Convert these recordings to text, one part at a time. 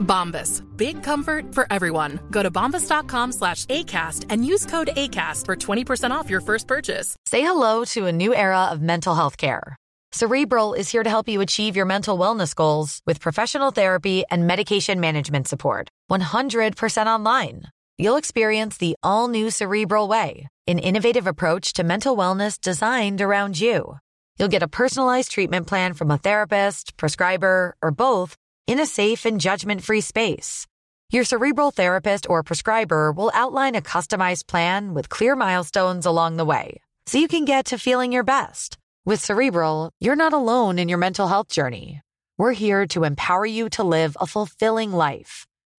Bombas. Big comfort for everyone. Go to bombas.com slash ACAST and use code ACAST for 20% off your first purchase. Say hello to a new era of mental health care. Cerebral is here to help you achieve your mental wellness goals with professional therapy and medication management support. 100% online. You'll experience the all new Cerebral Way, an innovative approach to mental wellness designed around you. You'll get a personalized treatment plan from a therapist, prescriber, or both in a safe and judgment free space. Your cerebral therapist or prescriber will outline a customized plan with clear milestones along the way so you can get to feeling your best. With Cerebral, you're not alone in your mental health journey. We're here to empower you to live a fulfilling life.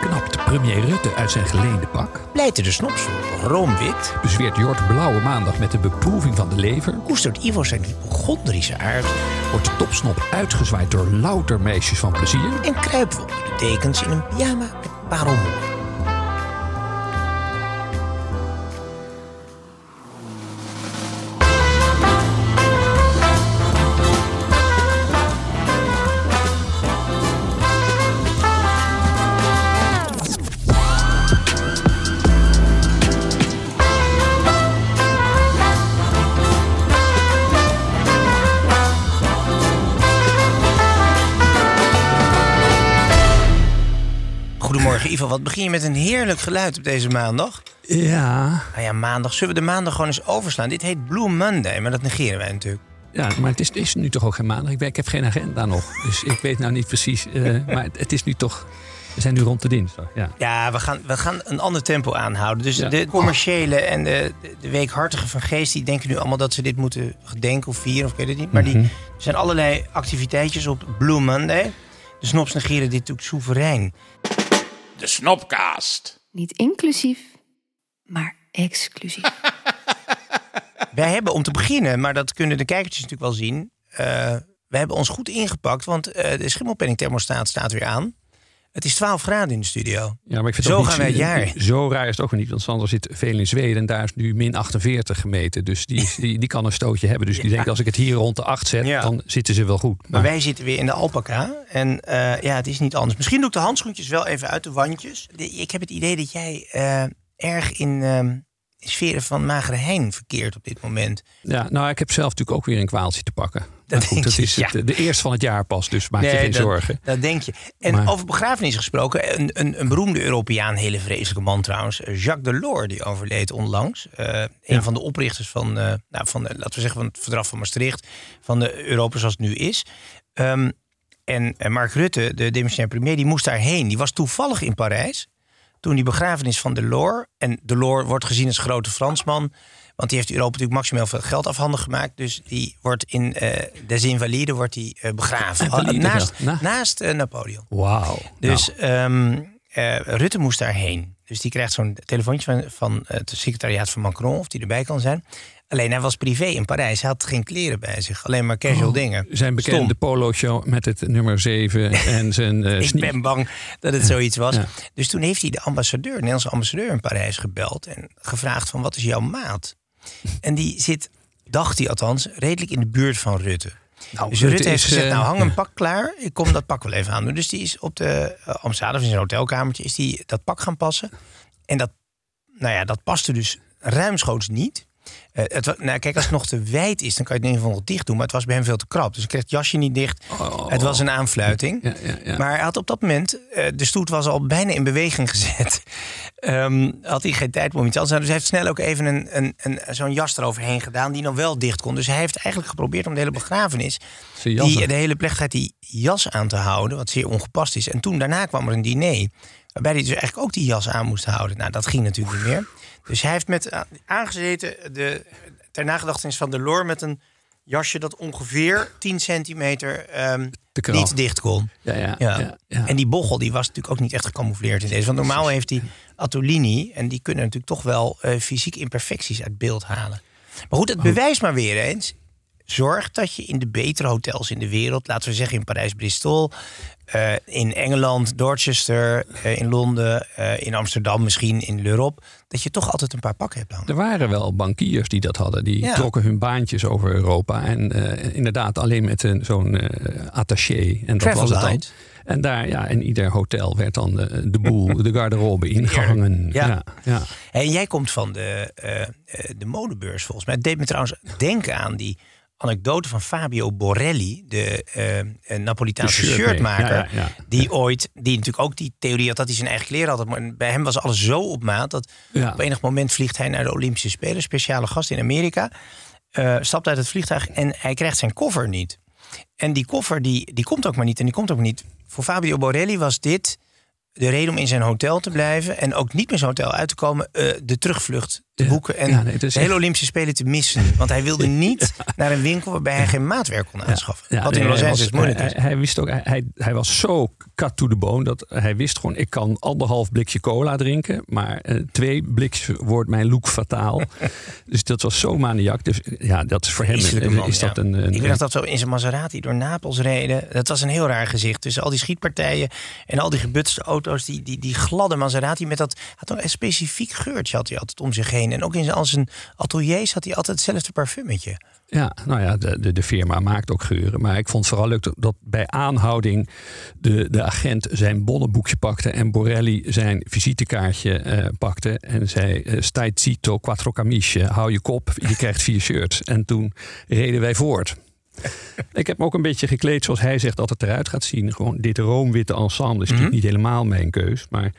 Knapt premier Rutte uit zijn geleende pak. pleitte de snopsel roomwit. Bezweert Jort Blauwe maandag met de beproeving van de lever. Koestert Ivo zijn hypochondrische aard. Wordt de topsnop uitgezwaaid door louter meisjes van plezier. En kruipen we onder de dekens in een pyjama met parelmoer. Ivo, wat begin je met een heerlijk geluid op deze maandag? Ja, Nou ja, maandag. Zullen we de maandag gewoon eens overslaan? Dit heet Blue Monday, maar dat negeren wij natuurlijk. ja maar het is, het is nu toch ook geen maandag. Ik, heb geen agenda nog. Dus ik weet nou niet precies. eh, maar het, het is nu toch... We zijn nu rond de dinsdag. Ja. Ja, we gaan, we gaan een ander tempo aanhouden. Dus Ja. de commerciële en de, de weekhartige van geest... die denken nu allemaal dat ze dit moeten gedenken of vieren, of ik weet het niet. Maar die, er zijn allerlei activiteitjes op Blue Monday. De snops negeren dit natuurlijk soeverein. De Snopcast. Niet inclusief, maar exclusief. Wij hebben om te beginnen, maar dat kunnen de kijkertjes natuurlijk wel zien... eh, wij hebben ons goed ingepakt, want eh, de schimmelpenningthermostaat staat weer aan. Het is 12 graden in de studio. Ja, maar ik vind Zo gaan wij het jaar. Zo raar is het ook niet. Want Sander zit veel in Zweden en daar is nu min 48 gemeten. Dus die, die, die kan een stootje hebben. Dus die denkt als ik het hier rond de 8 zet, Ja. dan zitten ze wel goed. Maar Maar wij zitten weer in de alpaca. En eh, ja, het is niet anders. Misschien doe ik de handschoentjes wel even uit de wandjes. De- ik heb het idee dat jij eh, erg in ehm, in sferen van magere hein verkeert op dit moment. ja, nou, ik heb zelf natuurlijk ook weer een kwaaltje te pakken. Dat goed, dat je, is het, ja. de eerste van het jaar pas, dus maak je geen dat, zorgen. Dat denk je. En Maar- over begrafenis gesproken, een, een, een beroemde Europeaan, hele vreselijke man trouwens, eh, Jacques Delors, die overleed onlangs. Eh, een Ja. van de oprichters van, eh, nou, van laten we zeggen, van het verdrag van Maastricht, van de Europa zoals het nu is. Ehm, en eh, Mark Rutte, de demissionair premier, die moest daarheen. Die was toevallig in Parijs toen die begrafenis van Delors. En Delors wordt gezien als grote Fransman. Want die heeft Europa natuurlijk maximaal veel geld afhandig gemaakt. Dus die wordt in eh des Invalides wordt die, eh, begraven. Invalides, naast ja. Naast eh, Napoleon. Wauw. Dus Nou, ehm, eh, Rutte moest daarheen. Dus die krijgt zo'n telefoontje van, van het secretariaat van Macron... of die erbij kan zijn. Alleen hij was privé in Parijs. Hij had geen kleren bij zich. Alleen maar casual dingen. zijn bekende Stom. polo-show met het nummer 7 en zijn eh Ik ben bang dat het zoiets was. Ja. Dus toen heeft hij de ambassadeur, de Nederlandse ambassadeur in Parijs gebeld en gevraagd van wat is jouw maat? En die zit, dacht hij althans, redelijk in de buurt van Rutte. Nou, dus Rutte, Rutte heeft is, gezegd, eh, nou hang een pak klaar, ik kom dat pak wel even aan doen. Dus die is op de uh, ambassade of in zijn hotelkamertje, is die dat pak gaan passen. En dat, nou ja, dat paste dus ruimschoots niet. Eh, het, nou, kijk, als het nog te wijd is, dan kan je het in ieder geval nog dicht doen. Maar het was bij hem veel te krap. Dus ik kreeg het jasje niet dicht. Het was een aanfluiting. Ja, ja, ja. Maar hij had op dat moment, eh, de stoet was al bijna in beweging gezet. ehm, had hij geen tijd om iets anders te doen. Dus hij heeft snel ook even een, een, een, zo'n jas eroverheen gedaan die nog wel dicht kon. Dus hij heeft eigenlijk geprobeerd om de hele begrafenis, die, de hele plechtigheid, die jas aan te houden. Wat zeer ongepast is. En toen daarna kwam er een diner. Waarbij hij dus eigenlijk ook die jas aan moest houden. Nou, dat ging natuurlijk niet meer. Dus hij heeft met a- aangezeten de, ter nagedachtenis van de Lore met een jasje dat ongeveer 10 centimeter Te krap. niet dicht kon. Ja, ja, Ja. En die bochel die was natuurlijk ook niet echt gecamoufleerd in deze. Want normaal heeft die Attolini, en die kunnen natuurlijk toch wel eh, fysiek imperfecties uit beeld halen. Maar goed, het bewijst maar weer eens. Zorg dat je in de betere hotels in de wereld, laten we zeggen in Parijs, Bristol, eh, in Engeland, Dorchester, eh, in Londen, eh, in Amsterdam, misschien in l'Europe, dat je toch altijd een paar pakken hebt hangen. Er waren wel bankiers die dat hadden. Die Ja. trokken hun baantjes over Europa. En inderdaad alleen met een- zo'n attaché. En dat was het dan. Travelite. En daar, ja, in ieder hotel werd dan de, de boel, de garderobe ingehangen. Ja. Ja, ja. En jij komt van de, de modebeurs volgens mij. Het deed me trouwens denken aan die anekdote van Fabio Borelli, de eh, Napolitaanse De shirtmaker. shirtmaker. Ja, ja, ja. Die ooit, die natuurlijk ook die theorie had dat hij zijn eigen kleren had. Maar bij hem was alles zo op maat dat op enig moment vliegt hij naar de Olympische Spelen, speciale gast in Amerika. eh, stapt uit het vliegtuig en hij krijgt zijn koffer niet. En die koffer die, die komt ook maar niet. En die komt ook niet. Voor Fabio Borelli was dit de reden om in zijn hotel te blijven. En ook niet meer zijn hotel uit te komen. de terugvlucht te boeken. En nee, de hele Olympische Spelen te missen. Want hij wilde niet naar een winkel waarbij hij geen maatwerk kon aanschaffen. Wat in Los hij Angeles moeilijk hij, is. Hij, hij wist ook, hij, hij, was zo cut to the bone dat hij wist gewoon: ik kan anderhalf blikje cola drinken, maar eh, twee blikjes wordt mijn look fataal. dus dat was zo maniak. Dus ja, dat is voor hem is, man, is dat ja. een. een ik nog dat we in zijn Maserati door Napels reden. Dat was een heel raar gezicht. Tussen al die schietpartijen en al die gebutste auto's. Die, die, die gladde Maserati met dat... Had een specifiek geurtje had hij altijd om zich heen. En ook in zijn, al zijn ateliers had hij altijd hetzelfde parfummetje. Ja, nou ja, de, de, de firma maakt ook geuren. Maar ik vond het vooral leuk dat, dat bij aanhouding de, de agent zijn bonnenboekje pakte en Borelli zijn visitekaartje eh, pakte. En zei: eh, Stai zitto, quattro camicie, hou je kop, je krijgt vier shirts. En toen reden wij voort. Ik heb me ook een beetje gekleed zoals hij zegt dat het eruit gaat zien. Gewoon dit roomwitte ensemble is natuurlijk niet helemaal mijn keus. Maar,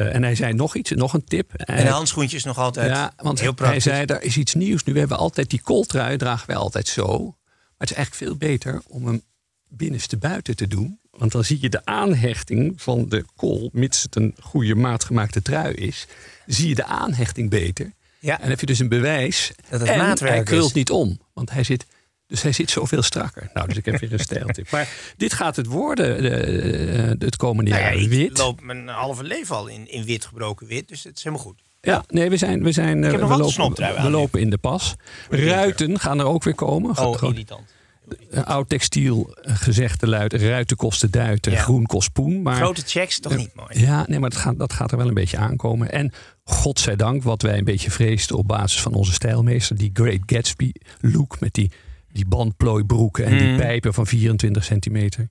eh, en hij zei nog iets, nog een tip. En Hij- de handschoentjes nog altijd ja, want heel hij praktisch. zei, er is iets nieuws. Nu hebben we altijd die kooltrui, dragen wij altijd zo. Maar het is eigenlijk veel beter om hem binnenste buiten te doen. Want dan zie je de aanhechting van de kool, mits het een goede maatgemaakte trui is, zie je de aanhechting beter. Ja. En dan heb je dus een bewijs. Dat het en maatwerk hij krult is. niet om, want hij zit, dus hij zit zoveel strakker. Nou, dus ik heb weer een stijltip. Maar dit gaat het worden de, de- het komende Nou ja, jaar. ik Wit. loop mijn halve leven al in, in wit gebroken wit. Dus het is helemaal goed. Ja, nee, we zijn, we zijn eh, we lopen, we lopen in de pas. Ruiten gaan er ook weer komen. Oh, Gewoon, irritant. eh, oud textiel eh, gezegde luid. Ruiten kosten duiten, Ja. groen kost poen. Maar, Grote checks, toch niet mooi. Ja, nee, maar dat gaat, dat gaat er wel een beetje aankomen. En godzijdank, wat wij een beetje vreesden op basis van onze stijlmeester, die Great Gatsby look met die, die bandplooibroeken en Mm. die pijpen van 24 centimeter.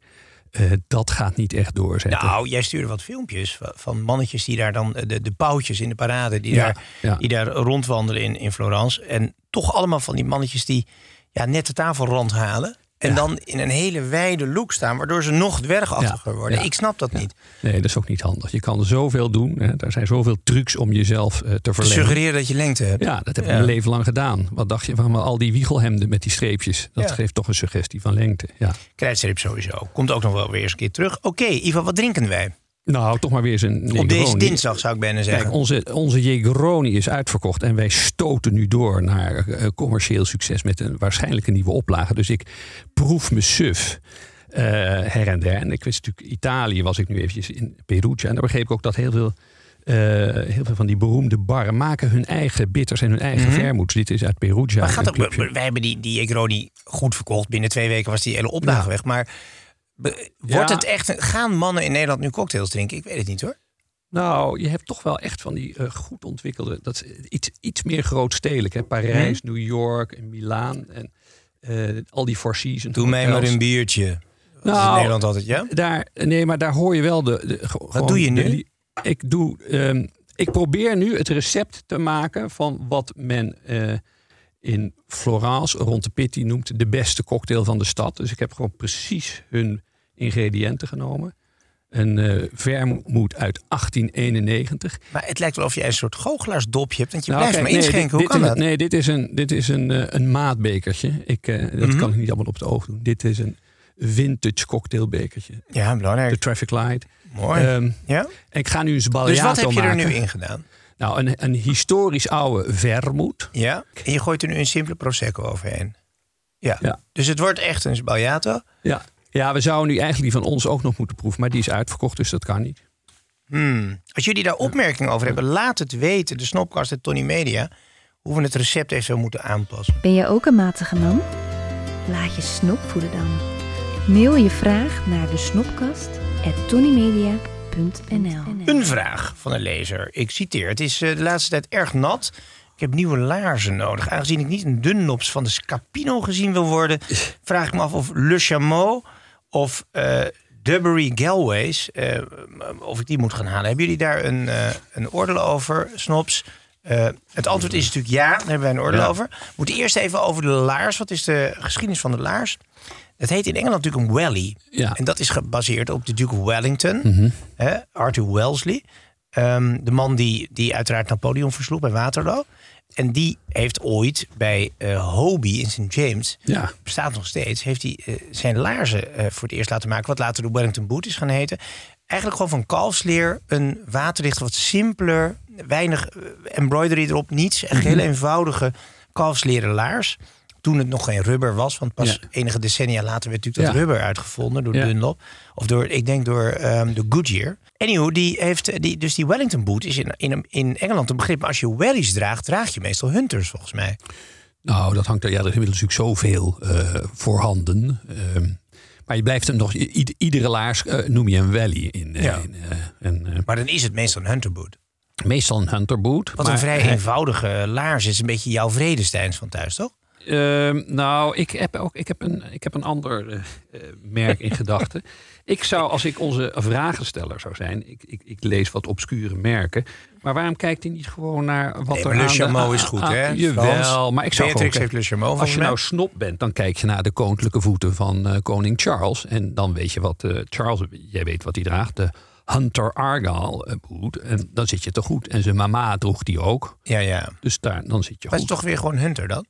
eh, dat gaat niet echt doorzetten. Nou, jij stuurde wat filmpjes va- van mannetjes die daar dan, eh, de, de pauwtjes in de parade, die, Ja, daar, ja. die daar rondwandelen in, in Florence. En toch allemaal van die mannetjes die ja, net de tafelrand halen. En Ja. dan in een hele wijde look staan, waardoor ze nog dwergachtiger Ja, worden. ja. Ik snap dat niet. Nee, dat is ook niet handig. Je kan zoveel doen. Hè. Er zijn zoveel trucs om jezelf eh, te verlengen. suggereren dat je lengte hebt. Ja, dat heb ik mijn leven lang gedaan. Wat dacht je van al die wiegelhemden met die streepjes? Dat geeft toch een suggestie van lengte. Ja. Krijtstrip sowieso. Komt ook nog wel weer eens een keer terug. Oké, Ivan, wat drinken wij? Nou, toch maar weer een Op deze dinsdag zou ik bijna zeggen. Kijk, onze, onze Negroni is uitverkocht en wij stoten nu door naar eh, commercieel succes met een waarschijnlijk een nieuwe oplage. Dus ik proef me suf eh, her en der. En ik wist natuurlijk, Italië was ik nu eventjes in Perugia. En daar begreep ik ook dat heel veel, eh, heel veel van die beroemde barren maken hun eigen bitters en hun eigen vermoeds. Dit is uit Perugia. Maar gaat ook, wij hebben die, die Negroni goed verkocht. Binnen twee weken was die hele oplage Ja. weg. Maar wordt Ja. het echt... Gaan mannen in Nederland nu cocktails drinken? Ik weet het niet hoor. Nou, je hebt toch wel echt van die eh, goed ontwikkelde. Dat is iets, iets meer grootstedelijk. Hè? Parijs, New York en Milaan. En eh, al die Four Seasons. Doe mij maar een biertje. Dat is in Nou, Nederland altijd, ja? Daar, nee, maar daar hoor je wel de. gewoon doe je nu? de- ik doe. ehm, ik probeer nu het recept te maken van wat men eh, in Florence rond de Pitti noemt de beste cocktail van de stad. Dus ik heb gewoon precies hun ingrediënten genomen. Een eh, vermoed uit 1891. Maar het lijkt wel of je een soort goochelaarsdopje hebt. Want je Nou, blijft maar nee, inschenken. dit- Hoe kan dat? Nee, dit is een, dit is een, eh, een maatbekertje. Ik, eh, dat Mhm. kan ik niet allemaal op het oog doen. Dit is een vintage cocktailbekertje. Ja, belangrijk. De Traffic Light. Mooi. Ehm, ja? en ik ga nu een Dus sbagliato wat heb je er maken. nu in gedaan? Nou, een, een historisch oude vermoed. Ja? En je gooit er nu een simpele Prosecco overheen. Ja. Ja. Dus het wordt echt een sbagliato. Ja. Ja, we zouden nu eigenlijk die van ons ook nog moeten proeven. Maar die is uitverkocht, dus dat kan niet. Hmm. Als jullie daar opmerkingen over hebben, laat het weten. De Snopcast en Tony Media. Hoe we het recept even moeten aanpassen. Ben je ook een matige man? Laat je snop voeden dan. Mail je vraag naar de snopkast Een vraag van een lezer. Ik citeer. Het is eh, de laatste tijd erg nat. Ik heb nieuwe laarzen nodig. Aangezien ik niet een dunlops van de Scapino gezien wil worden... vraag ik me af of Le Chameau of eh Dubbery Galways... eh, of ik die moet gaan halen. Hebben jullie daar een, eh, een oordeel over, Snops? Het antwoord is natuurlijk ja. Daar hebben wij een oordeel Ja. over. We moeten eerst even over de laars. Wat is de geschiedenis van de laars? Het heet in Engeland natuurlijk een welly. Ja. En dat is gebaseerd op de Duke of Wellington, hè, Arthur Wellesley. Ehm, de man die, die uiteraard Napoleon versloeg bij Waterloo. En die heeft ooit bij eh Hobie in St. James, Ja. bestaat nog steeds, heeft hij eh, zijn laarzen eh, voor het eerst laten maken. Wat later de Wellington Boot is gaan heten. Eigenlijk gewoon van kalfsleer, een waterdicht, wat simpeler, weinig embroidery erop, niets. Echt heel eenvoudige kalfsleren laars. Toen het nog geen rubber was, want pas Ja. enige decennia later werd natuurlijk dat rubber uitgevonden door. Dunlop. Of door, ik denk door ehm de Goodyear. Anywho, die heeft, die, dus die Wellington boot is in, in, in Engeland een begrip. Maar als je wellies draagt, draag je meestal hunters volgens mij. Nou, dat hangt er. Ja, er is inmiddels natuurlijk zoveel eh voorhanden. Ehm, maar je blijft hem nog. iedere laars eh, noem je een valley in. eh, Ja. in, en, Maar dan is het meestal een hunterboot. meestal een hunterboot. Wat maar een vrij eenvoudige laars is. Een beetje jouw Vredesteins van thuis, toch? Ehm, nou, ik heb ook ik heb een, ik heb een ander eh, eh, merk in gedachten. Ik zou, als ik onze vragensteller zou zijn, ik, ik, ik lees wat obscure merken. Maar waarom kijkt hij niet gewoon naar wat Nee, er maar Le aan de- Chameau is goed, hè, Jawel, maar ik zou Beatrix gewoon... heeft Le Chameau, Als je nou snop bent, dan kijk je naar de koninklijke voeten van eh, koning Charles. En dan weet je wat Charles, jij weet wat hij draagt, de Hunter Argyle boot. En dan zit je toch goed. En zijn mama droeg die ook. Ja, ja. Dus daar, dan zit je Maar goed. is toch weer gewoon hunter dan?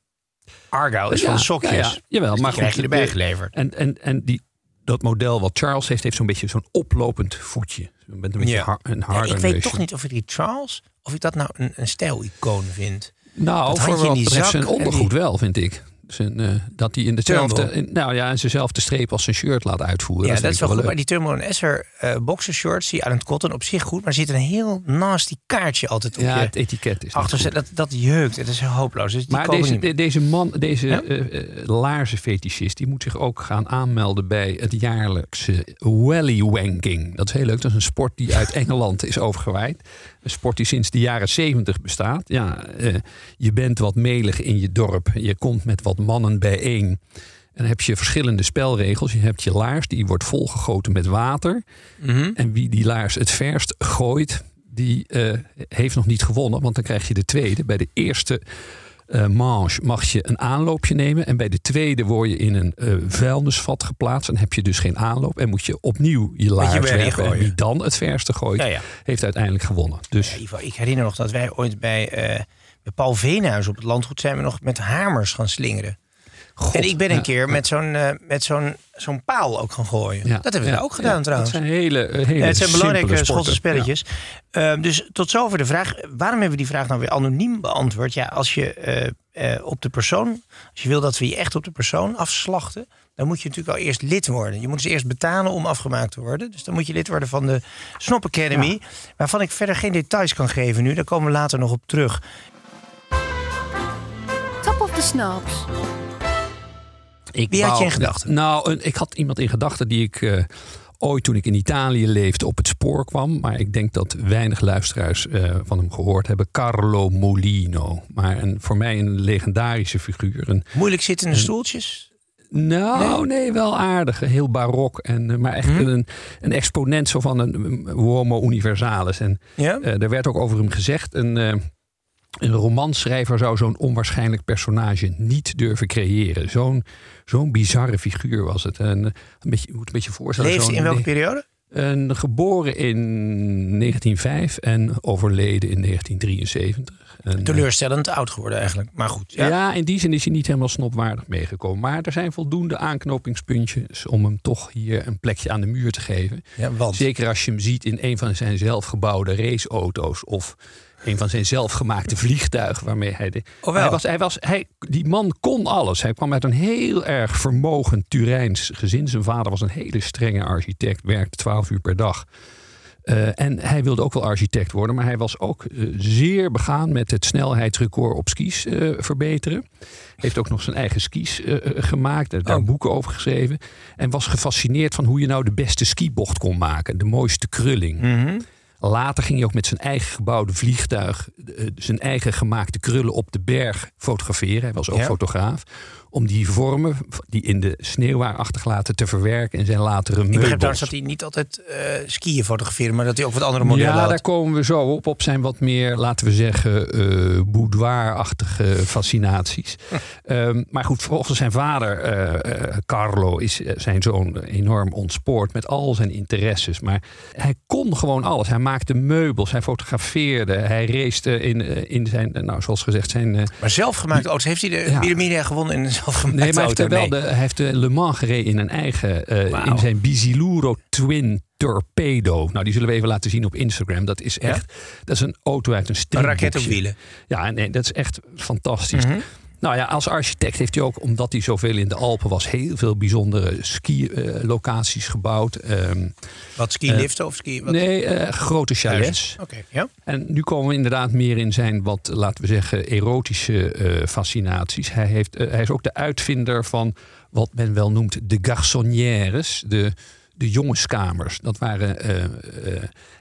Argyle is Ja, van sokjes. ja, ja. Jawel, Dus maar die krijg je goed, erbij geleverd. En, en, en die, dat model wat Charles heeft, heeft zo'n beetje zo'n oplopend voetje. Met een beetje Ja. har- een Ja, harder ik weet toch niet of ik die Charles, of ik dat nou een, een stijlicoon vind. Nou, dat voor wat betreft zak zijn ondergoed die- wel, vind ik. Zijn, eh, dat hij in dezelfde, in, nou ja, in dezelfde streep als zijn shirt laat uitvoeren. Ja, dat, is wel goed. Maar die Thermal Esser eh boxershorts, die Island Cotton, op zich goed. Maar zit een heel nasty kaartje altijd op Ja, je het etiket is achter. Dat, dat jeukt. Dat is hopeloos. Dus die Maar deze, de- deze man, deze Ja? laarzenfetischist, die moet zich ook gaan aanmelden bij het jaarlijkse Wallywwanking. Dat is heel leuk. Dat is een sport die uit Engeland is overgewaaid. Een sport die sinds de jaren zeventig bestaat. Ja, eh, je bent wat melig in je dorp. Je komt met wat mannen bijeen. En dan heb je verschillende spelregels. Je hebt je laars, die wordt volgegoten met water. Mhm. En wie die laars het verst gooit, die eh, heeft nog niet gewonnen. Want dan krijg je de tweede. Bij de eerste manche mag je een aanloopje nemen. En bij de tweede word je in een eh, vuilnisvat geplaatst. En heb je dus geen aanloop. En moet je opnieuw je laars werpen. En wie dan het verste gooit, Ja, ja. heeft uiteindelijk gewonnen. Dus Ja, Ivo, ik herinner nog dat wij ooit bij, eh, bij Paul Veenhuis op het landgoed zijn we nog met hamers gaan slingeren. God, en ik ben een ja, keer met zo'n eh, met zo'n zo'n paal ook gaan gooien. Ja, dat hebben we ja, ook gedaan ja, trouwens. Dat zijn hele, eh, hele Ja, het zijn belangrijke Schotse spelletjes. Ehm, dus tot zover de vraag. Waarom hebben we die vraag nou weer anoniem beantwoord? Ja, als je eh, eh, op de persoon, als je wil dat we je echt op de persoon afslachten, dan moet je natuurlijk al eerst lid worden. Je moet dus eerst betalen om afgemaakt te worden. Dus dan moet je lid worden van de Snop Academy. Waarvan ik verder geen details kan geven nu. Daar komen we later nog op terug. Top of the Snaps. Ik Wie had je in gedachten? Nou, ik had iemand in gedachten die ik eh, ooit toen ik in Italië leefde op het spoor kwam. Maar ik denk dat weinig luisteraars eh, van hem gehoord hebben. Carlo Molino. Maar een, voor mij een legendarische figuur. Een, Moeilijk zittende stoeltjes. nou, nee? wel aardig. Heel barok. En, eh, maar echt Hm? een, een exponent zo van een, homo universalis. En Ja? er werd ook over hem gezegd. Een, een romanschrijver zou zo'n onwaarschijnlijk personage niet durven creëren. Zo'n zo'n bizarre figuur was het. En, eh, een beetje, je moet een beetje voorstellen. Leefde zo'n- in welke periode? En geboren in 1905 en overleden in 1973. En, eh, Teleurstellend oud geworden eigenlijk. Maar goed. ja. Ja. in die zin is hij niet helemaal snopwaardig meegekomen. Maar er zijn voldoende aanknopingspuntjes om hem toch hier een plekje aan de muur te geven. Ja, want? Zeker als je hem ziet in een van zijn zelfgebouwde raceauto's of een van zijn zelfgemaakte vliegtuigen waarmee hij de. Oh, wel. hij was, hij was, hij, die man kon alles. Hij kwam uit een heel erg vermogend Turijns gezin. Zijn vader was een hele strenge architect, werkte 12 uur per dag. Eh, en hij wilde ook wel architect worden, maar hij was ook eh, zeer begaan met het snelheidsrecord op skis eh, verbeteren. Heeft ook nog zijn eigen skis gemaakt, heeft daar Oh. boeken over geschreven. En was gefascineerd van hoe je nou de beste skibocht kon maken, de mooiste krulling. Mhm. Later ging hij ook met zijn eigen gebouwde vliegtuig, eh, zijn eigen gemaakte krullen op de berg fotograferen. Hij was ook Ja. fotograaf. Om die vormen die in de sneeuw waren achtergelaten te verwerken in zijn latere Ik begrijp meubels. trouwens dat hij niet altijd eh, skiën fotografeerde, maar dat hij ook wat andere modellen Ja, had. daar komen we zo op. Op zijn wat meer, laten we zeggen, eh boudoir-achtige fascinaties. Ehm, maar goed, volgens zijn vader, eh, Carlo, is zijn zoon enorm ontspoord met al zijn interesses. Maar hij kon gewoon alles. Hij maakte meubels, hij fotografeerde, hij race in, in zijn, nou, zoals gezegd, zijn Maar zelfgemaakte auto's, heeft hij de Ja. Gewonnen in een Nee, maar hij heeft, wel Nee. de, hij heeft de Le Mans gereden in een eigen, eh, in zijn Bisiluro Twin Torpedo. Nou, die zullen we even laten zien op Instagram. Dat is Ja? echt, dat is een auto uit een Een stripboekje. raket op wielen. Ja, nee, dat is echt fantastisch. Mhm. Nou ja, als architect heeft hij ook, omdat hij zoveel in de Alpen was, heel veel bijzondere ski-locaties gebouwd. Ehm, Wat skiliften of ski? Wat? nee, eh, grote chalets. Oké, ja. En nu komen we inderdaad meer in zijn wat, laten we zeggen, erotische eh, fascinaties. Hij, heeft, eh, hij is ook de uitvinder van wat men wel noemt de garçonnières, de, de jongenskamers. Dat waren, eh, eh,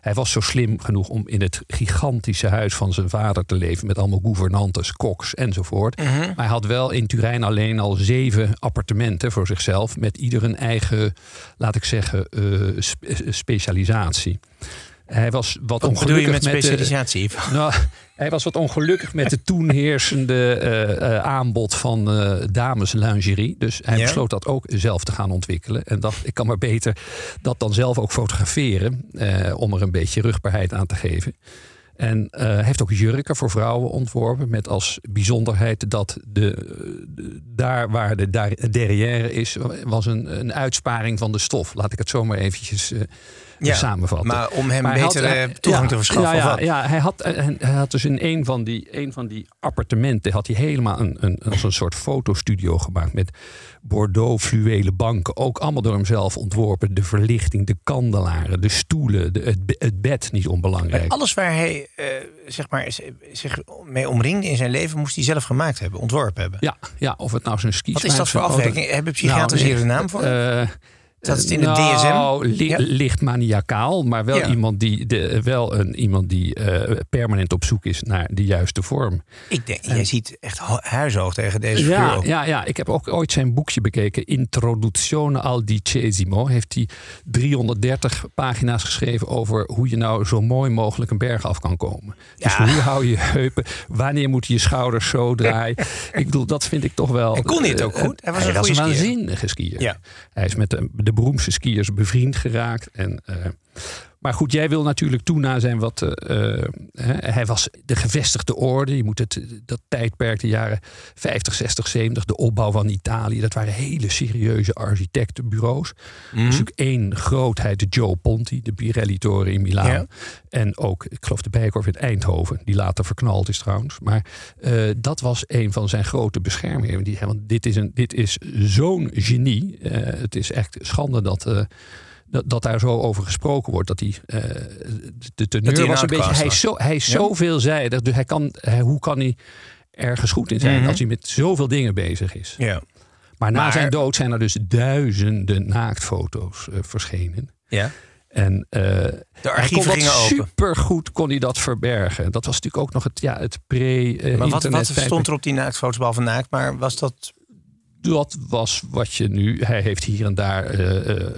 hij was zo slim genoeg om in het gigantische huis van zijn vader te leven... met allemaal gouvernantes, koks enzovoort. Maar hij had wel in Turijn alleen al zeven appartementen voor zichzelf... met ieder een eigen, laat ik zeggen, spe- eh, specialisatie. Hij was wat, Wat bedoel je ongelukkig met met de- specialisatie? nou, hij was wat ongelukkig met het toen heersende eh, eh, aanbod van eh dameslingerie. Dus hij Ja. besloot dat ook zelf te gaan ontwikkelen. En dacht, ik kan maar beter dat dan zelf ook fotograferen. om er een beetje rugbaarheid aan te geven. En hij heeft ook jurken voor vrouwen ontworpen. Met als bijzonderheid dat de, de- daar waar de daar- derrière is, was een, een uitsparing van de stof. Laat ik het zomaar eventjes Ja, samenvatten. Maar om hem Maar hij beter had, eh, toegang ja, te verschaffen. Ja, of ja, wat? ja hij, had, eh, hij had dus in een van die, een van die appartementen had hij helemaal een, een, soort fotostudio gemaakt met Bordeaux fluwelen banken. Ook allemaal door hemzelf ontworpen. De verlichting, de kandelaren, de stoelen, de, het, het bed niet onbelangrijk. Maar alles waar hij eh, zeg maar, zich mee omringde in zijn leven, moest hij zelf gemaakt hebben, ontworpen hebben. Ja, ja, of het nou zijn skis Wat is dat voor afwerking? Hebben psychiaters hier een naam voor? Eh, Staat het in de nou, DSM? li- Ja. licht maniacaal, maar wel Ja. iemand die, de, wel een, iemand die eh, permanent op zoek is naar de juiste vorm. Ik denk, jij ziet echt hu- huishoog tegen deze Ja, vrouw. ja, ja, ik heb ook ooit zijn boekje bekeken. Introduzione al dicesimo. Heeft hij 330 pagina's geschreven over hoe je nou zo mooi mogelijk een berg af kan komen. Dus Ja. hoe hou je heupen? Wanneer moet je je schouders zo draaien? ik bedoel, dat vind ik toch wel... En kon hij het ook eh, goed? Hij was hij een was een waanzinnige skier. Ja. Hij is met de, de beroemdste skiers bevriend geraakt. En, eh, maar goed, jij wil natuurlijk toena zijn wat. eh, eh, hè, hij was de gevestigde orde. Je moet het, dat tijdperk, de jaren 50, 60, 70, de opbouw van Italië. Dat waren hele serieuze architectenbureaus. Mhm. natuurlijk één grootheid, de Joe Ponti, de Pirelli-toren in Milaan. Ja. En ook, ik geloof, de Bijenkorf in Eindhoven, die later verknald is trouwens. Maar eh, dat was een van zijn grote beschermingen. Die, want dit is, een, dit is zo'n genie. Het is echt schande dat. Dat, dat daar zo over gesproken wordt. Dat hij eh, de teneur was een beetje. Hij is zo, hij is Ja. zo veelzijdig. Dus hij kan, hij, hoe kan hij ergens goed in zijn Mhm. als hij met zoveel dingen bezig is? Ja. Maar na Maar- zijn dood zijn er dus duizenden naaktfoto's eh, verschenen. ja. En eh De archieven gingen open. supergoed kon hij dat verbergen. Dat was natuurlijk ook nog het, ja, het pre-internet. Maar wat, wat stond er op die naaktfoto's behalve naakt? Maar was dat... Dat was wat je nu. Hij heeft hier en daar. eh, eh,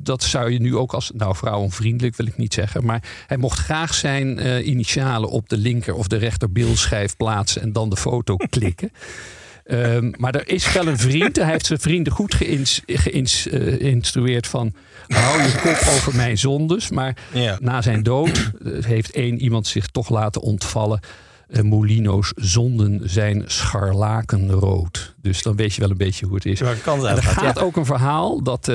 dat zou je nu ook als. Nou, vrouwenvriendelijk wil ik niet zeggen. Maar hij mocht graag zijn eh, initialen op de linker of de rechter beeldschijf plaatsen. en dan de foto klikken. Ehm, maar er is wel een vriend. Hij heeft zijn vrienden goed geïns- geïns- geïnstrueerd van... hou je kop over mijn zondes. Maar Ja. na zijn dood heeft één iemand zich toch laten ontvallen. Eh, Molino's zonden zijn scharlakenrood. Dus dan weet je wel een beetje hoe het is. En er gaat ja. ook een verhaal dat eh,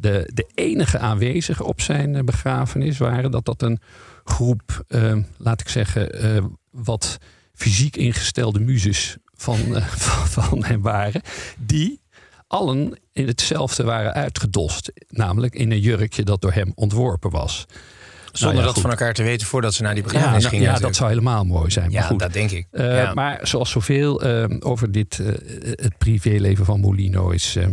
de, de enige aanwezigen op zijn eh, begrafenis waren. Dat dat een groep, eh, laat ik zeggen, wat fysiek ingestelde muzes van, van, van hem waren. Die allen in hetzelfde waren uitgedost. Namelijk in een jurkje dat door hem ontworpen was. Zonder Nou ja, dat goed. van elkaar te weten voordat ze naar die Ja, begrafenis nou, gingen. ja dat zou helemaal mooi zijn. Maar ja, goed. dat denk ik. Eh, ja. Maar zoals zoveel eh, over dit, eh, het privéleven van Molino is, eh,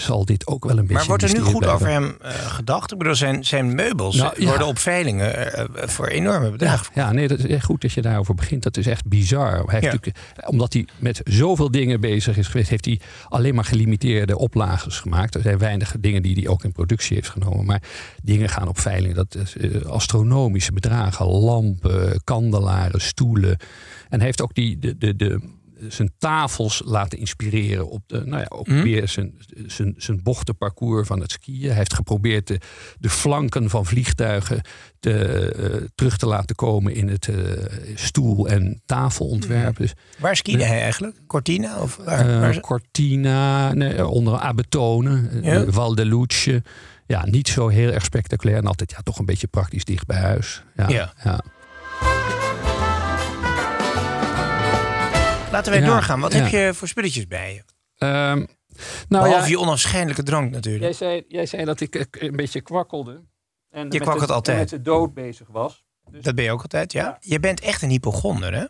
zal dit ook wel een beetje. Maar wordt er nu goed blijven. over hem eh, gedacht? Ik bedoel, zijn, zijn meubels Nou, ja. worden op veilingen eh, eh, voor enorme bedragen. Ja, nee, dat is echt goed dat je daarover begint. Dat is echt bizar. Hij heeft Ja. omdat hij met zoveel dingen bezig is geweest, heeft hij alleen maar gelimiteerde oplages gemaakt. Er zijn weinige dingen die hij ook in productie heeft genomen. Maar dingen gaan op veiling. Dat is astronomische bedragen. Lampen, kandelaren, stoelen. En hij heeft ook die, de, de, de, zijn tafels laten inspireren op de, nou ja, ook Mhm. weer zijn, zijn, zijn bochtenparcours van het skiën. Hij heeft geprobeerd de, de flanken van vliegtuigen te, eh, terug te laten komen in het eh, stoel- en tafelontwerp. Dus, Waar skiede hij eigenlijk? Cortina? Of waar, eh, waar Cortina, nee, onder Abetone, Ja. Val de Luce. Ja, niet zo heel erg spectaculair. En altijd ja, toch een beetje praktisch dicht bij huis. Ja, Ja. ja. Laten wij Ja, doorgaan. Wat ja. heb je voor spulletjes bij je? Ehm, nou Behalve ja, je onafscheidelijke drank natuurlijk. jij, zei, jij zei dat ik eh, een beetje kwakkelde. En met kwakkelt de- altijd. en met de dood bezig was. Dus Dat ben je ook altijd, ja? Ja. Je bent echt een hypochonder, hè?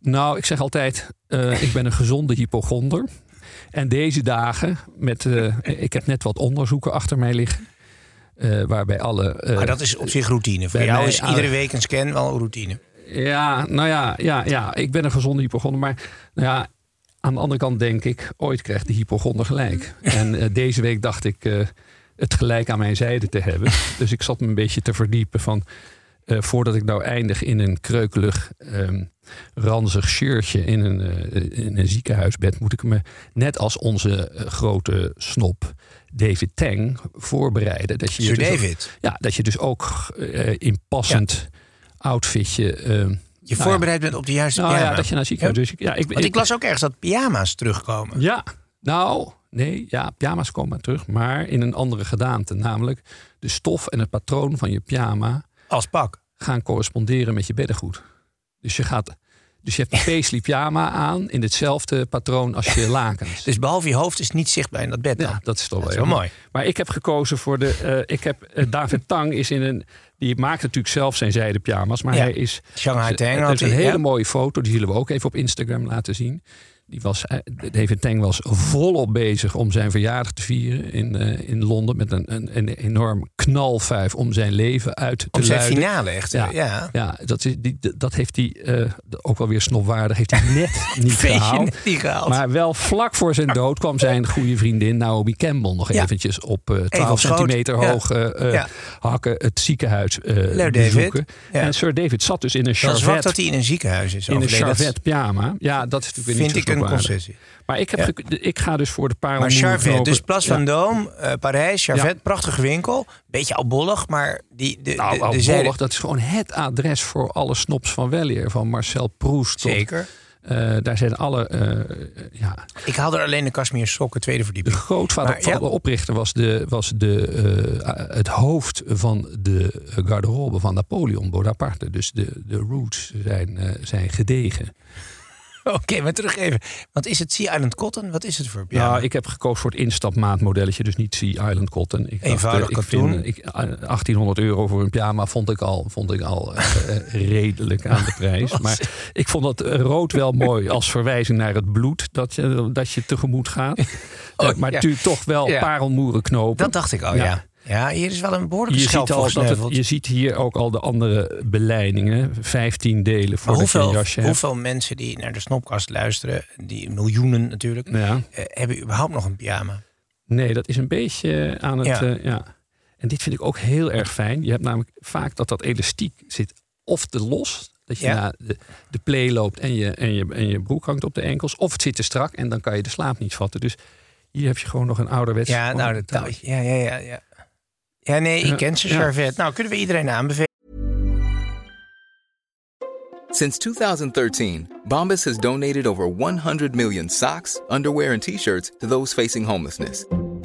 Nou, ik zeg altijd, eh, ik ben een gezonde hypochonder. En deze dagen, met, eh, ik heb net wat onderzoeken achter mij liggen. eh, waarbij alle. eh, maar dat is op zich routine. Voor bij jou is iedere week een scan wel een routine. Ja, nou ja, ja, ja, ik ben een gezonde hypochonder. Maar nou ja, aan de andere kant denk ik, ooit krijgt de hypochonder gelijk. En eh, deze week dacht ik eh, het gelijk aan mijn zijde te hebben. Dus ik zat me een beetje te verdiepen van... eh, voordat ik nou eindig in een kreukelig, ehm, ranzig shirtje in een, eh, in een ziekenhuisbed... moet ik me, net als onze grote snop David Tang, voorbereiden. Dat je Sir dus ook- David, ja, dat je dus ook in passend outfitje... ehm, je nou ja. voorbereid bent op de juiste Nou pyjama. ja, dat je naar ziekenhuis. Dus ik, ja, ik, Want ik las ook ergens dat pyjama's terugkomen. Ja, nou, nee, ja, pyjama's komen terug, maar in een andere gedaante. Namelijk de stof en het patroon van je pyjama Als pak. gaan corresponderen met je beddengoed. Dus je gaat. Dus je hebt een paisley pyjama aan in hetzelfde patroon als je lakens. Dus behalve je hoofd is het niet zichtbaar in dat bed dan. ja, dat is toch dat is wel heel mooi. Maar ik heb gekozen voor de. eh, ik heb eh, David Tang is in een. Die maakt natuurlijk zelf zijn zijde pyjama's, maar Ja. hij is Shanghai Tang had is een hele ja. mooie foto, die zullen we ook even op Instagram laten zien. Die was, eh, David Tang was volop bezig om zijn verjaardag te vieren in, eh, in Londen. Met een, een, een enorm knalfuif om zijn leven uit te Om zijn luiden. finale echt. Ja. Ja. ja. Dat, is, die, dat heeft hij eh, ook wel weer snopwaardig. Heeft hij net niet gehaald. niet gehaald. Maar wel vlak voor zijn dood kwam zijn goede vriendin Naomi Campbell nog Ja. eventjes op eh 12 op schoot. centimeter hoog hakken het ziekenhuis David. bezoeken. En Sir David zat dus in een Dat is charvet dat hij in een ziekenhuis is in een overleden. Charvet pyjama. Ja, dat is natuurlijk weer vind niet ik zo een snopwaardig. concessie. Maar ik, heb Ja. ik ga dus voor de Maar parelmoeren Charvet, dus Plas van Ja. Dome, eh, Parijs, Charvet, prachtige winkel. Beetje albollig, maar die, de, Nou, de, al de zijde- bollig, dat is gewoon het adres voor alle snops van Wellier. Van Marcel Proust tot... Zeker. eh, daar zijn alle... eh, ja, Ik haal er alleen de Kashmir sokken, tweede de verdieping. grootvader Maar, van de oprichter was, de, was de, eh, het hoofd van de garderobe van Napoleon Bonaparte. Dus de, de roots zijn, eh, zijn gedegen. Oké, maar terug even. Want is het Sea Island Cotton? Wat is het voor? Ja, ik heb gekozen voor het instapmaatmodelletje, dus niet Sea Island Cotton. Ik dacht, Eenvoudig eh, ik katoen. vind, ik, eh, 1800 euro voor een pyjama vond ik al, vond ik al eh, redelijk aan de prijs. Maar ik vond dat rood wel mooi als verwijzing naar het bloed dat je, dat je tegemoet gaat. Oh, maar ja. natuurlijk toch wel Ja. parelmoeren knopen. Dat dacht ik al, Ja. ja. Ja. hier is wel een behoorlijke je, ziet voor al dat het, gesneuveld. je ziet hier ook al de andere beleidingen. 15 delen voor hoeveel, een jasje hebt. hoeveel mensen die naar de Snopkast luisteren, die miljoenen natuurlijk, Ja. eh, hebben überhaupt nog een pyjama? Nee, dat is een beetje aan het. Ja. Ja. ja. En dit vind ik ook heel erg fijn. Je hebt namelijk vaak dat dat elastiek zit of te los Dat je Ja. na de, de play loopt en je, en, je, en je broek hangt op de enkels. Of het zit te strak en dan kan je de slaap niet vatten. Dus hier heb je gewoon nog een ouderwets... Ja, nou, dat touwtje. Ja, ja, ja, ja. Ja, nee, ik ken ze, ja. Charvet. Nou, kunnen we iedereen aanbevelen? Since 2013, Bombas has donated over 100 million socks, underwear, and t shirts to those facing homelessness.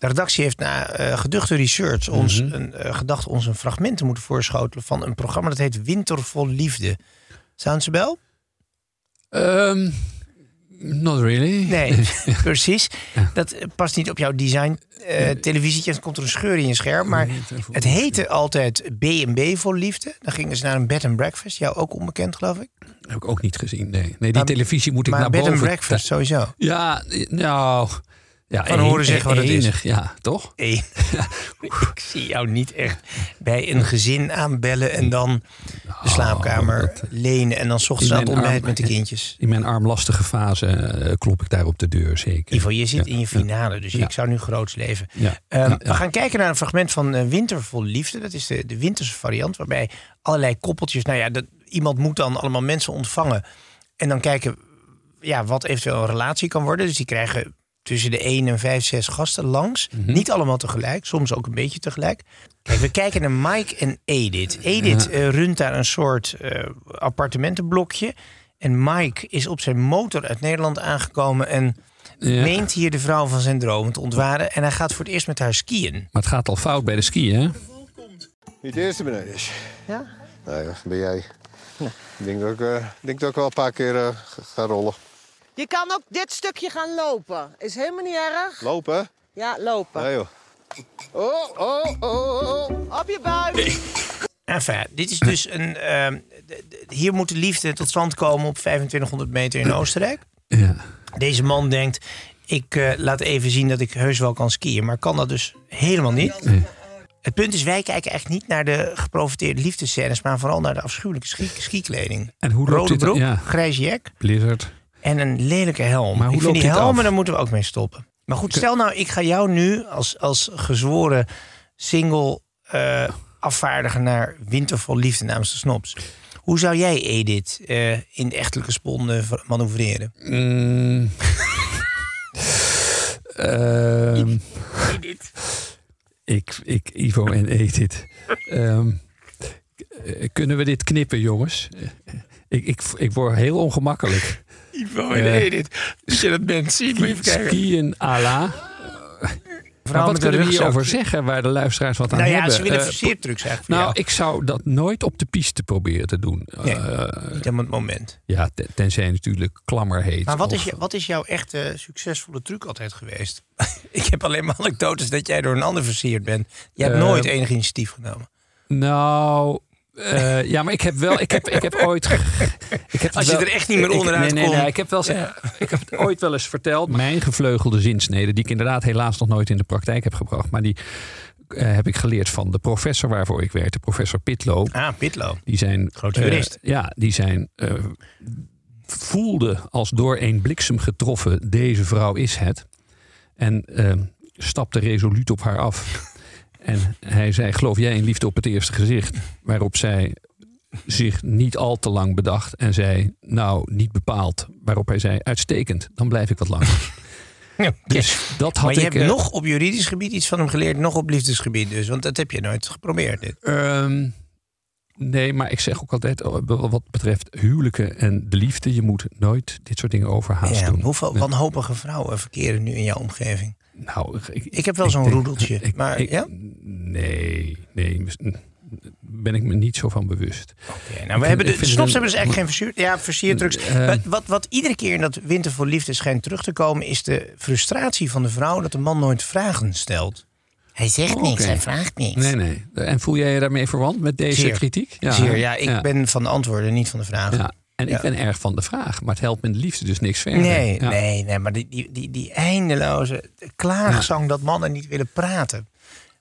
De redactie heeft na eh, geduchte research ons een, eh, gedacht ons een fragment te moeten voorschotelen van een programma dat heet Winter vol Liefde. Sounds a bell? Ehm, not really. Nee, precies. Dat eh, past niet op jouw design eh televisietje. Dan komt er een scheur in je scherm. Maar het heette altijd B&B voor liefde. Dan gingen ze naar een bed and breakfast. Jou ook onbekend, geloof ik. Heb ik ook niet gezien, nee. Nee, die Maar- televisie moet ik maar naar bed boven... and breakfast, sowieso. Ja, nou... Ja, Van horen zeggen wat het is. Ja, toch? Ik zie jou niet echt bij een gezin aanbellen en dan de slaapkamer lenen en dan 's ochtends aan het ontbijt met de kindjes. In mijn armlastige fase eh, klop ik daar op de deur, zeker. Ivo, je zit Ja, in je finale, dus Ja. ik zou nu groots leven. Ehm, We gaan kijken naar een fragment van eh, Winter vol Liefde. Dat is de, de winterse variant, waarbij allerlei koppeltjes... Nou ja, dat, iemand moet dan allemaal mensen ontvangen. En dan kijken ja, wat eventueel een relatie kan worden. Dus die krijgen tussen de 1 en 5, 6 gasten langs. Mhm. Niet allemaal tegelijk, soms ook een beetje tegelijk. Kijk, we kijken naar Mike en Edith. Edith eh, runt daar een soort eh, appartementenblokje. En Mike is op zijn motor uit Nederland aangekomen... en Ja. meent hier de vrouw van zijn dromen te ontwaren. En hij gaat voor het eerst met haar skiën. Maar het gaat al fout bij de skiën, hè? Niet de eerste beneden is. Ja? Nee, dat ben jij. Ik denk dat ik, eh, denk dat ik wel een paar keer eh, ga rollen. Je kan ook dit stukje gaan lopen. Is helemaal niet erg. Lopen? Ja, lopen. Nee, joh. Oh, oh, oh, oh. Op je buik. Enfin, dit is dus een. ehm, hier moet de liefde tot stand komen op 2500 meter in Oostenrijk. Ja. Deze man denkt: ik eh, laat even zien dat ik heus wel kan skiën. Maar kan dat dus helemaal niet. Nee. Het punt is, wij kijken eigenlijk niet naar de geprofiteerde liefdescènes, maar vooral naar de afschuwelijke ski skikleding. En hoe Rode broek, Ja, grijs jack Blizzard. En een lelijke helm. Maar hoe ik vind die helmen, af? daar moeten we ook mee stoppen. Maar goed, stel nou, ik ga jou nu als, als gezworen single eh, afvaardigen naar Wintervol Liefde namens de Snops. Hoe zou jij Edith eh, in echtelijke sponden ver- manoeuvreren? Mm. Ehm, ik, ik, Ivo en Edith. Ehm, eh, kunnen we dit knippen, jongens? Eh, Ik, ik, ik word heel ongemakkelijk. En Eh, Edith, als je dat bent, zie Skiën à la. Maar wat kunnen we hierover zeggen waar de luisteraars wat aan Nou ja, hebben? ze willen Eh, versiertrucs eigenlijk nou, jou. ik zou dat nooit op de piste proberen te doen. Nee, Eh, Niet op het moment. ja, ten- tenzij natuurlijk klammer heet. Maar wat is, je, wat is jouw echte succesvolle truc altijd geweest? ik heb alleen maar anekdotes dat jij door een ander versierd bent. Je hebt nooit enig initiatief genomen. Nou, eh, ja, maar ik heb wel, ik heb, ik heb ooit. Ik heb Als je wel- er echt niet meer ik- onderuit nee, nee, komt. nee, ik heb wel, ik heb het ooit wel eens verteld. Mijn gevleugelde zinsnede, die ik inderdaad helaas nog nooit in de praktijk heb gebracht, maar die eh, heb ik geleerd van de professor waarvoor ik werkte, professor Pitlo. Ah, Pitlo. Die zijn, Grote eh, jurist. ja, die zijn eh, voelde als door een bliksem getroffen, deze vrouw is het. En eh, stapte resoluut op haar af. En hij zei, geloof jij in liefde op het eerste gezicht? Waarop zij zich niet al te lang bedacht en zei, nou, niet bepaald. Waarop hij zei, uitstekend, dan blijf ik wat langer. Dus dat had maar je ik... hebt eh, nog op juridisch gebied iets van hem geleerd, nog op liefdesgebied dus. Want dat heb je nooit geprobeerd. Dit. Ehm, nee, maar ik zeg ook altijd, oh, wat betreft huwelijken en de liefde, je moet nooit dit soort dingen overhaast Ja, doen. hoeveel wanhopige vrouwen verkeren nu in jouw omgeving? Nou, ik, Ik heb wel zo'n roedeltje, ik- maar ik- ja? Nee, nee, ben ik me niet zo van bewust. Oké, nou, we hebben de, de hebben dus eigenlijk geen versier, ja, versierdrugs. Eh, wat, wat, wat iedere keer in dat Winter voor Liefde schijnt terug te komen... is de frustratie van de vrouw dat de man nooit vragen stelt. Hij zegt Oh, niks, hij vraagt niks. Nee, nee. En voel jij je daarmee verwant met deze Zeer. kritiek? Zeer, ja, ik ben van de antwoorden, niet van de vragen. Ja. En ik ben erg van de vraag, maar het helpt met de liefde dus niks verder. Nee, nee, nee, maar die, die, die, die eindeloze klaagzang dat mannen niet willen praten.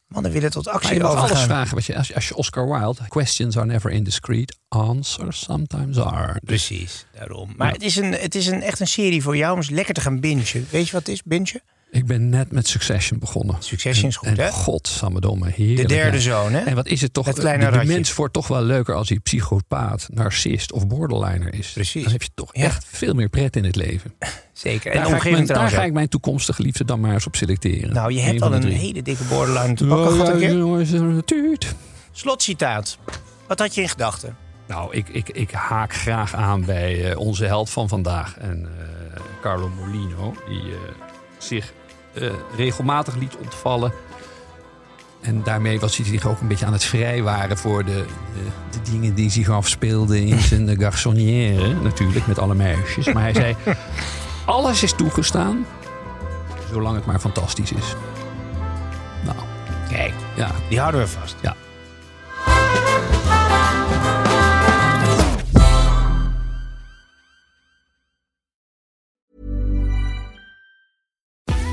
Mannen willen tot Maar actie je mag alles overgaan. vragen. Wat je, als, je- als je Oscar Wilde, questions are never indiscreet, answers sometimes are. Dus Precies, daarom. Maar Ja. het is, een, het is een, echt een serie voor jou om eens lekker te gaan bingen. Weet je wat het is, bingen? Ik ben net met Succession begonnen. Succession is goed, en, hè? Godsamme heerlijk. De derde zoon, hè? En wat is het toch? Het De, kleine de ratje. mens wordt toch wel leuker als hij psychopaat, narcist of borderliner is. Precies. Dan heb je toch Ja. echt veel meer pret in het leven. Zeker. En Daar, ga ik, mijn, daar ga ik mijn toekomstige liefde dan maar eens op selecteren. Nou, je hebt al een hele dikke borderline te pakken Oh, gehad ja, een keer. Slotcitaat. Wat had je in gedachten? Nou, ik, ik, ik haak graag aan bij eh, onze held van vandaag. En eh, Carlo Molino, die eh, zich eh, regelmatig liet ontvallen. En daarmee was hij zich ook een beetje aan het vrijwaren voor de, de, de dingen die zich afspeelden in zijn garçonnière. Natuurlijk, met alle meisjes. Maar hij zei, alles is toegestaan, zolang het maar fantastisch is. Nou, Kijk, ja, die houden we vast. ja.